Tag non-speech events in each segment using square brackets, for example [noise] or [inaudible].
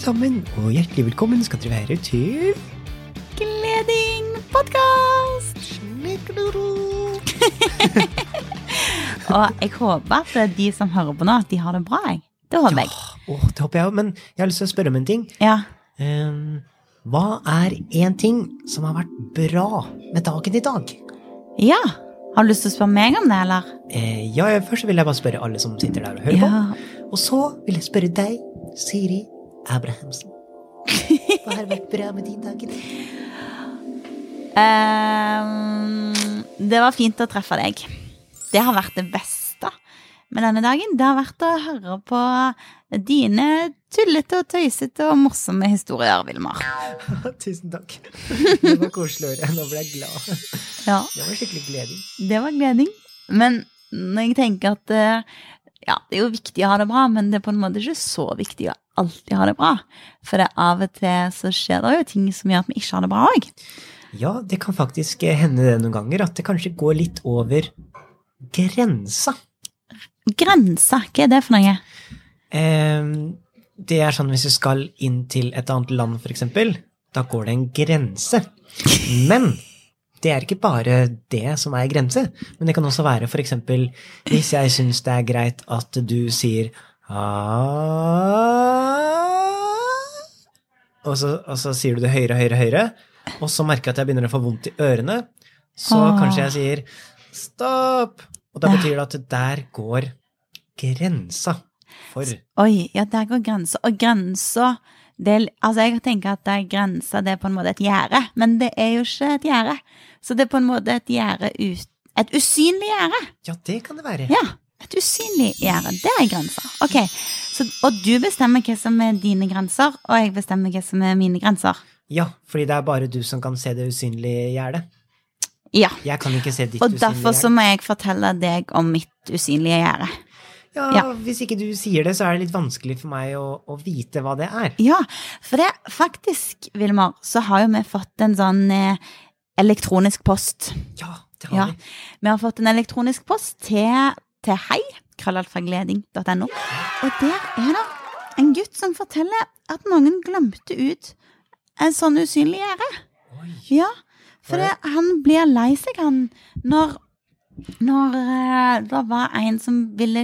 Alle sammen, og hjertelig velkommen skal dere være til Gleding podkast! [laughs] Og jeg håper at de som hører på nå, at de har det bra. jeg. Det håper jeg. Åh, det håper jeg òg, men jeg har lyst til å spørre om en ting. Ja. Um, hva er én ting som har vært bra med dagen i dag? ja. Har du lyst til å spørre meg om det, eller? Eh, ja, først vil jeg bare spørre alle som sitter der og hører Ja. på. Og så vil jeg spørre deg, Siri Abrahamsen. [laughs] Hva har vært bra med din dag Um. Det var fint å treffe deg. Det har vært det beste med denne dagen. Det har vært å høre på dine tullete og tøysete og morsomme historier, Vilmar. [laughs] Tusen takk. Det var koselig å høre. Nå ble jeg glad. Ja. Det var skikkelig gleding. Det var gleding. Men når jeg tenker at eh, ja, det er jo viktig å ha det bra, men det er på en måte ikke så viktig å alltid ha det bra. For det av og til så skjer det jo ting som gjør at vi ikke har det bra òg. Ja, det kan faktisk hende det noen ganger at det kanskje går litt over grensa. Grensa, hva er det for noe? Eh, det er sånn hvis du skal inn til et annet land, eksempel, da går det en grense. Men det er ikke bare det som er grense, men det kan også være eksempel hvis jeg syns det er greit at du sier «Ah», og så, og så sier du det høyere, høyere, høyere, og så merker jeg at jeg begynner å få vondt i ørene, så kanskje jeg sier stopp, og da betyr det at der går grensa for Oi, ja, der går grensa. Og grensa det, Altså, jeg tenker at det er grensa, det er på en måte et gjerde, men det er jo ikke et gjerde. Så det er på en måte et gjerde Et usynlig gjerde. Ja, det kan det være. Ja, et usynlig gjerde. Det er grensa. Ok, så, Og du bestemmer hva som er dine grenser, og jeg bestemmer hva som er mine grenser. Ja, fordi det er bare du som kan se det usynlige gjerdet. Ja, Jeg kan ikke se ditt og usynlige derfor så må jeg fortelle deg om mitt usynlige gjerde. Ja, ja. Hvis ikke du sier det, så er det litt vanskelig for meg å, å vite hva det er. Ja, for det faktisk, Vilmar, så har jo vi fått en sånn eh, elektronisk post. Ja, det har Ja. vi. Vi har fått en elektronisk post til, til hei, krøllalfagleding.no. Og der er det en gutt som forteller at noen glemte ut en sånn usynlig gjerde. Ja, for det, han blir lei seg, han, når, når eh, det var en som ville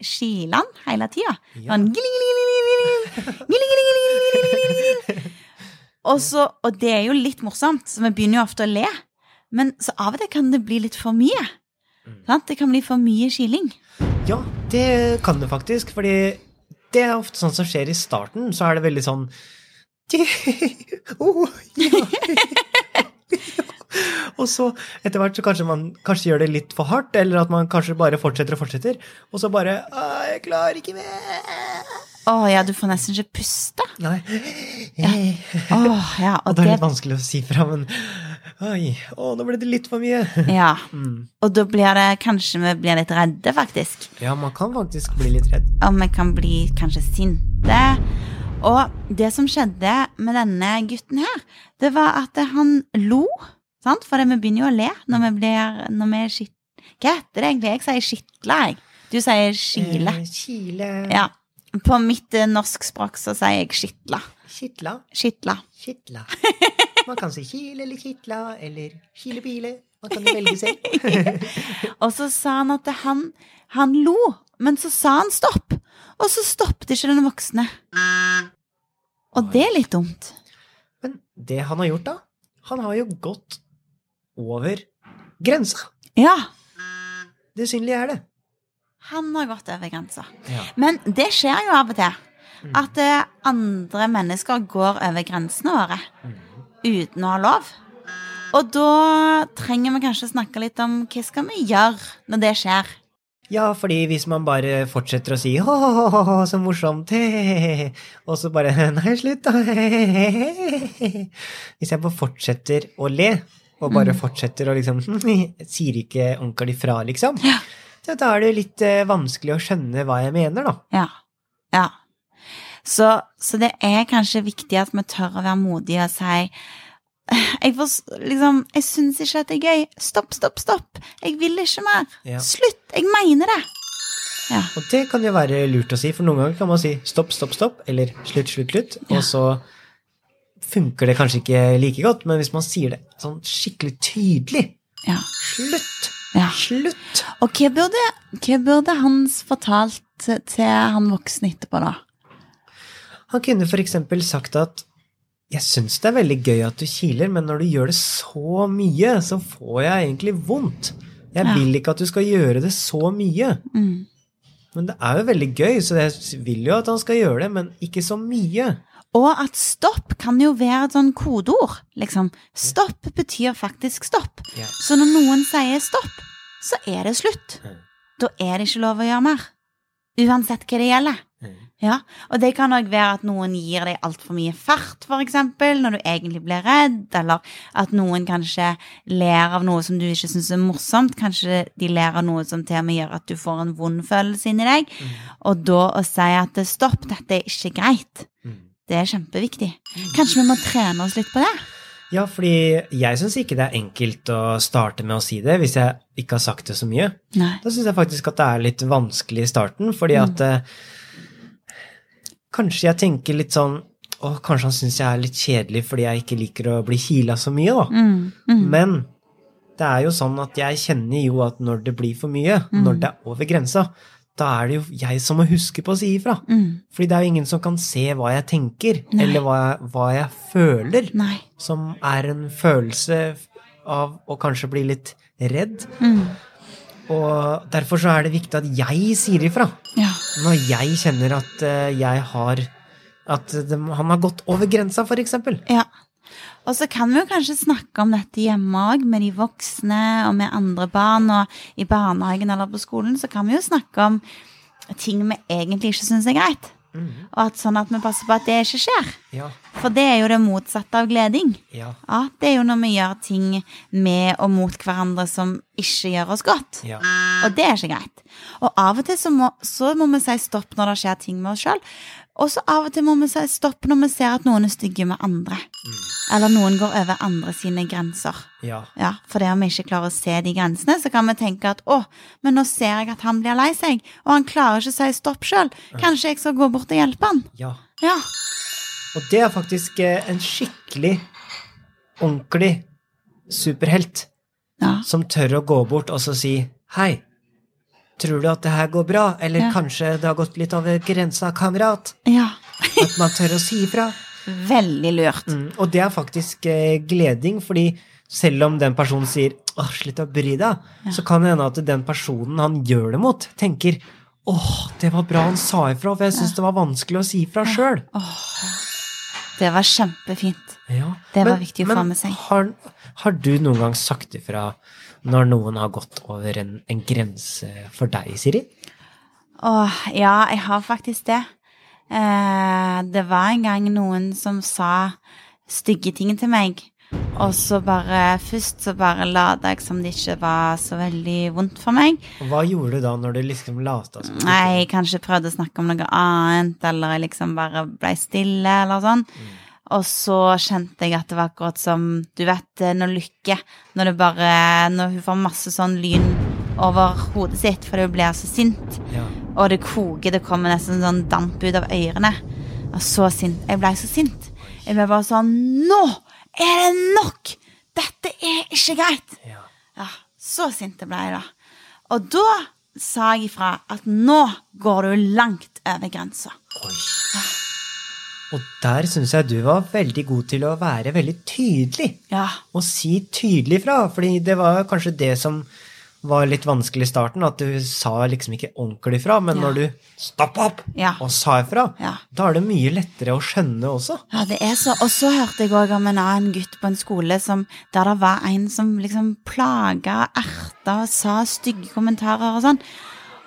sk- skile han hele tida. Ja. Og, så, og det er jo litt morsomt, så vi begynner jo ofte å le. Men så av og til kan det bli litt for mye. Sant? Det kan bli for mye kiling. Ja, det kan det faktisk, fordi det er ofte sånn som skjer i starten, så er det veldig sånn oh, ja. [laughs] Og så etter hvert så kanskje man kanskje gjør det litt for hardt, eller at man kanskje bare fortsetter og fortsetter, og så bare «Å, Jeg klarer ikke mer. Å ja, du får nesten ikke puste. Nei. Å ja, [laughs] Og og det er litt vanskelig å si fra, men Oi, å, nå ble det litt for mye. [laughs] Ja. Mm. Og da blir det kanskje vi blir litt redde, faktisk. Ja, man kan faktisk bli litt redd. Og vi kan bli kanskje sinte. Og det som skjedde med denne gutten her, det var at han lo. Sant? For vi begynner jo å le når vi blir når vi er skitt... Hva heter det egentlig? Jeg sier skitla, jeg. Du sier skile. Eh, Kile Ja. På mitt eh, norskspråk så sier jeg skitla. Skitla. Skitla. skitla. Man kan si kile eller kitla eller kilebile. Man kan jo velge selv. [laughs] Og så sa han at han, han lo, men så sa han stopp. Og så stoppet ikke den voksne. Og det er litt dumt. Men det han har gjort, da Han har jo gått over grensa. Ja, Det synlige er det. han har gått over grensa. Ja. Men det skjer jo av og til. At eh, andre mennesker går over grensene våre uten å ha lov. Og da trenger vi kanskje snakke litt om hva skal vi gjøre når det skjer. Ja, fordi hvis man bare fortsetter å si «Åh, så morsomt, he-he-he», og så bare Nei, slutt, da. he-he-he». Hvis jeg bare fortsetter å le, og bare fortsetter å liksom [laughs] Sier ikke ordentlig fra, liksom. Ja. Så da er det litt eh, vanskelig å skjønne hva jeg mener, da. Ja. ja. Så, så det er kanskje viktig at vi tør å være modige og si [laughs] jeg, får, liksom, jeg syns ikke at det er gøy. Stopp, stopp, stopp. Jeg vil ikke mer. Ja. Slutt. Jeg mener det. Ja. Og det kan jo være lurt å si, for noen ganger kan man si stopp, stopp, stopp, eller slutt, slutt, slutt, og så funker det kanskje ikke like godt, men hvis man sier det sånn skikkelig tydelig ja. Slutt! ja. Slutt! Og hva burde, hva burde Hans fortalt til han voksne etterpå, da? Han kunne eksempel sagt at jeg syns det er veldig gøy at du kiler, men når du gjør det så mye, så får jeg egentlig vondt. Jeg Ja. vil ikke at du skal gjøre det så mye. Mm. Men det er jo veldig gøy, så jeg vil jo at han skal gjøre det, men ikke så mye. Og at stopp kan jo være et sånn kodeord. Liksom. Stopp betyr faktisk stopp. Ja. Så når noen sier stopp, så er det slutt. Mm. Da er det ikke lov å gjøre mer. Uansett hva det gjelder. Ja, og det kan òg være at noen gir deg altfor mye fart, eksempel, når du egentlig blir redd, eller at noen kanskje ler av noe som du ikke syns er morsomt. Kanskje de ler av noe som til og med gjør at du får en vond følelse inni deg. Og da å si at stopp, dette er ikke greit, Mm. Det er kjempeviktig. Kanskje vi må trene oss litt på det? Ja, fordi jeg syns ikke det er enkelt å starte med å si det hvis jeg ikke har sagt det så mye. Nei. Da syns jeg faktisk at det er litt vanskelig i starten, fordi at eh, Kanskje jeg tenker litt sånn Å, kanskje han syns jeg er litt kjedelig fordi jeg ikke liker å bli kila så mye, da. Mm, mm, Men det er jo sånn at jeg kjenner jo at når det blir for mye, når det er over grensa, da er det jo jeg som må huske på å si ifra. mm. Fordi det er jo ingen som kan se hva jeg tenker, Nei. eller hva jeg, hva jeg føler, Nei. som er en følelse av å kanskje bli litt redd. Mm. Og derfor så er det viktig at jeg sier ifra. Ja. Når jeg kjenner at eh, jeg har At han har gått over grensa, eksempel. Ja. Og så kan vi jo kanskje snakke om dette hjemme òg, med de voksne og med andre barn. Og i barnehagen eller på skolen så kan vi jo snakke om ting vi egentlig ikke syns er greit. Og at sånn at vi passer på at det ikke skjer. Ja. For det er jo det motsatte av gleding. Ja. Ja, Det er jo når vi gjør ting med og mot hverandre som ikke gjør oss godt. Ja. Og det er ikke greit. Og av og til så må, så må vi si stopp når det skjer ting med oss sjøl. Og så av og til må vi si stopp når vi ser at noen er stygge med andre. Eller noen går over andre sine grenser. Ja. Ja, For det om vi ikke klarer å se de grensene, så kan vi tenke at å, men nå ser jeg at han blir lei seg, og han klarer ikke å si stopp sjøl. Kanskje jeg skal gå bort og hjelpe han? ja. Ja. Og det er faktisk eh, en skikkelig, ordentlig superhelt Ja. som tør å gå bort og så si hei. Tror du at det her går bra, eller Ja. kanskje det har gått litt over grensa, kamerat? ja. [laughs] At man tør å si ifra. Veldig lurt. Mm, og det er faktisk eh, gleding, fordi selv om den personen sier åh, slutt å bry deg, så kan det hende at den personen han gjør det mot, tenker åh, det var bra han sa ifra, for jeg syns det var vanskelig å si ifra sjøl. Det var kjempefint. Ja. Det var Men- viktig å få med seg. Har, har du noen gang sagt ifra når noen har gått over en, en grense for deg, Siri? Åh, ja, jeg har faktisk det. Eh, det var en gang noen som sa stygge ting til meg. Og så bare Først så bare lata jeg som det ikke var så veldig vondt for meg. Hva gjorde du da når du liksom lata som Nei, jeg kanskje prøvde å snakke om noe annet, eller jeg liksom bare ble stille, eller sånn. Og så kjente jeg at det var akkurat som Du vet eh, når Lykke Når det bare Når hun får masse sånn lyn over hodet sitt fordi hun blir så sint. Ja. Og det koker, det kommer nesten sånn damp ut av ørene. Og så sint. Jeg ble så sint. Jeg ble bare sånn Nå er det nok! Dette er ikke greit! Ja. Ja, så sint ble jeg da. Og da sa jeg ifra at nå går du langt over grensa. Oi. Og der syns jeg du var veldig god til å være veldig tydelig. Ja. Og si tydelig fra, fordi det var kanskje det som var litt vanskelig i starten, at du sa liksom ikke ordentlig fra, men Ja. når du stoppa opp Ja. og sa ifra, da er det mye lettere å skjønne også. Ja, det er så. Og så hørte jeg òg om en annen gutt på en skole som, der det var en som liksom plaga, erta og sa stygge kommentarer og sånn.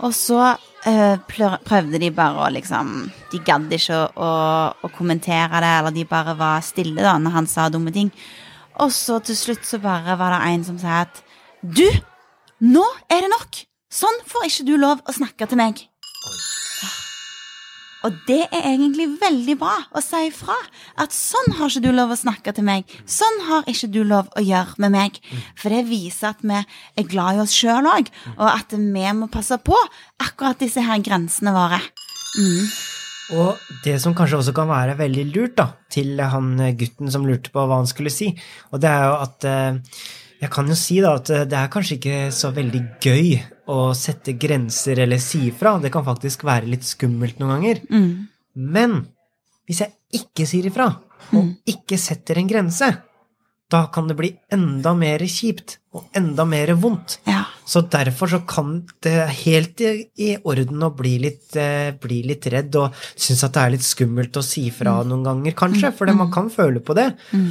Og så prøvde de bare å liksom De gadd ikke å, å, å kommentere det, eller de bare var stille da når han sa dumme ting. Og så til slutt så bare var det en som sa at Du, nå er det nok! Sånn får ikke du lov å snakke til meg. Og det er egentlig veldig bra å si ifra. At sånn har ikke du lov å snakke til meg. Sånn har ikke du lov å gjøre med meg. For det viser at vi er glad i oss sjøl òg, og at vi må passe på akkurat disse her grensene våre. Mm. Og det som kanskje også kan være veldig lurt da, til han gutten som lurte på hva han skulle si, og det er jo at eh, jeg kan jo si da at det er kanskje ikke så veldig gøy å sette grenser eller si ifra. Det kan faktisk være litt skummelt noen ganger. Mm. Men hvis jeg ikke sier ifra, og ikke setter en grense, da kan det bli enda mer kjipt og enda mer vondt. Ja. Så derfor så kan det helt i, i orden å bli litt, eh, bli litt redd og synes at det er litt skummelt å si fra noen ganger, kanskje, for man kan føle på det. Mm.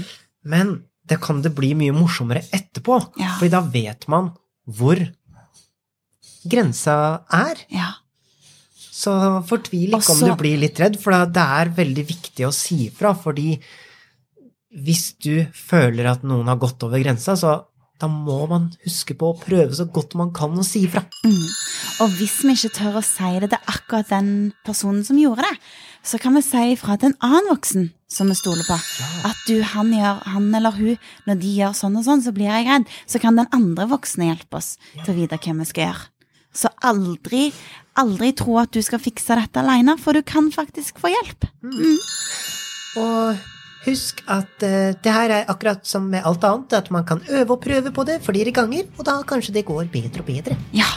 Men det kan det bli mye morsommere etterpå, Ja. fordi da vet man hvor grensa er. ja. Så fortvil ikke om du blir litt redd, for det er veldig viktig å si fra, fordi hvis du føler at noen har gått over grensa, så da må man huske på å prøve så godt man kan å si fra. Mm. Og hvis vi ikke tør å si det til akkurat den personen som gjorde det, så kan vi si ifra til en annen voksen som vi stoler på. At du, han, gjør, han eller hun, når de gjør sånn og sånn, så blir jeg redd. Så kan den andre voksne hjelpe oss til å vite hva vi skal gjøre. Så aldri, aldri tro at du skal fikse dette alene, for du kan faktisk få hjelp. Og husk at uh, det her er akkurat som med alt annet, at man kan øve og prøve på det flere ganger, og da kanskje det går bedre og bedre. Ja.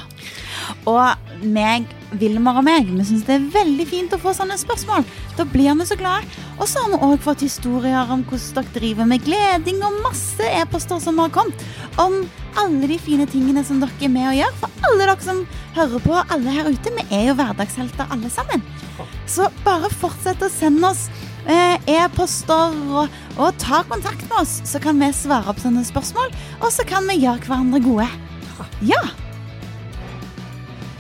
Og meg, Vilmar og meg, vi syns det er veldig fint å få sånne spørsmål. Da blir vi så glade. Og så har vi òg fått historier om hvordan dere driver med gleding, og masse e-poster som har kommet. Om alle de fine tingene som dere er med og gjør. For alle dere som hører på, alle her ute, vi er jo hverdagshelter alle sammen. Så bare fortsett å sende oss eh, e-poster og, og ta kontakt med oss, så kan vi svare opp sånne spørsmål, og så kan vi gjøre hverandre gode. Ja.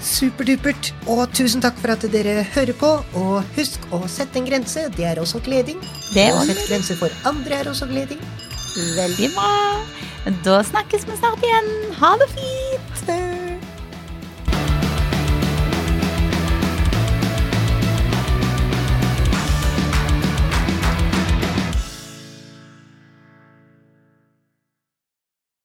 Superdupert, og tusen takk for at dere hører på, og husk å sette en grense, det er også gleding. Det er og sette grenser for andre er også gleding. Veldig bra. Da snakkes vi snart igjen. Ha det fint.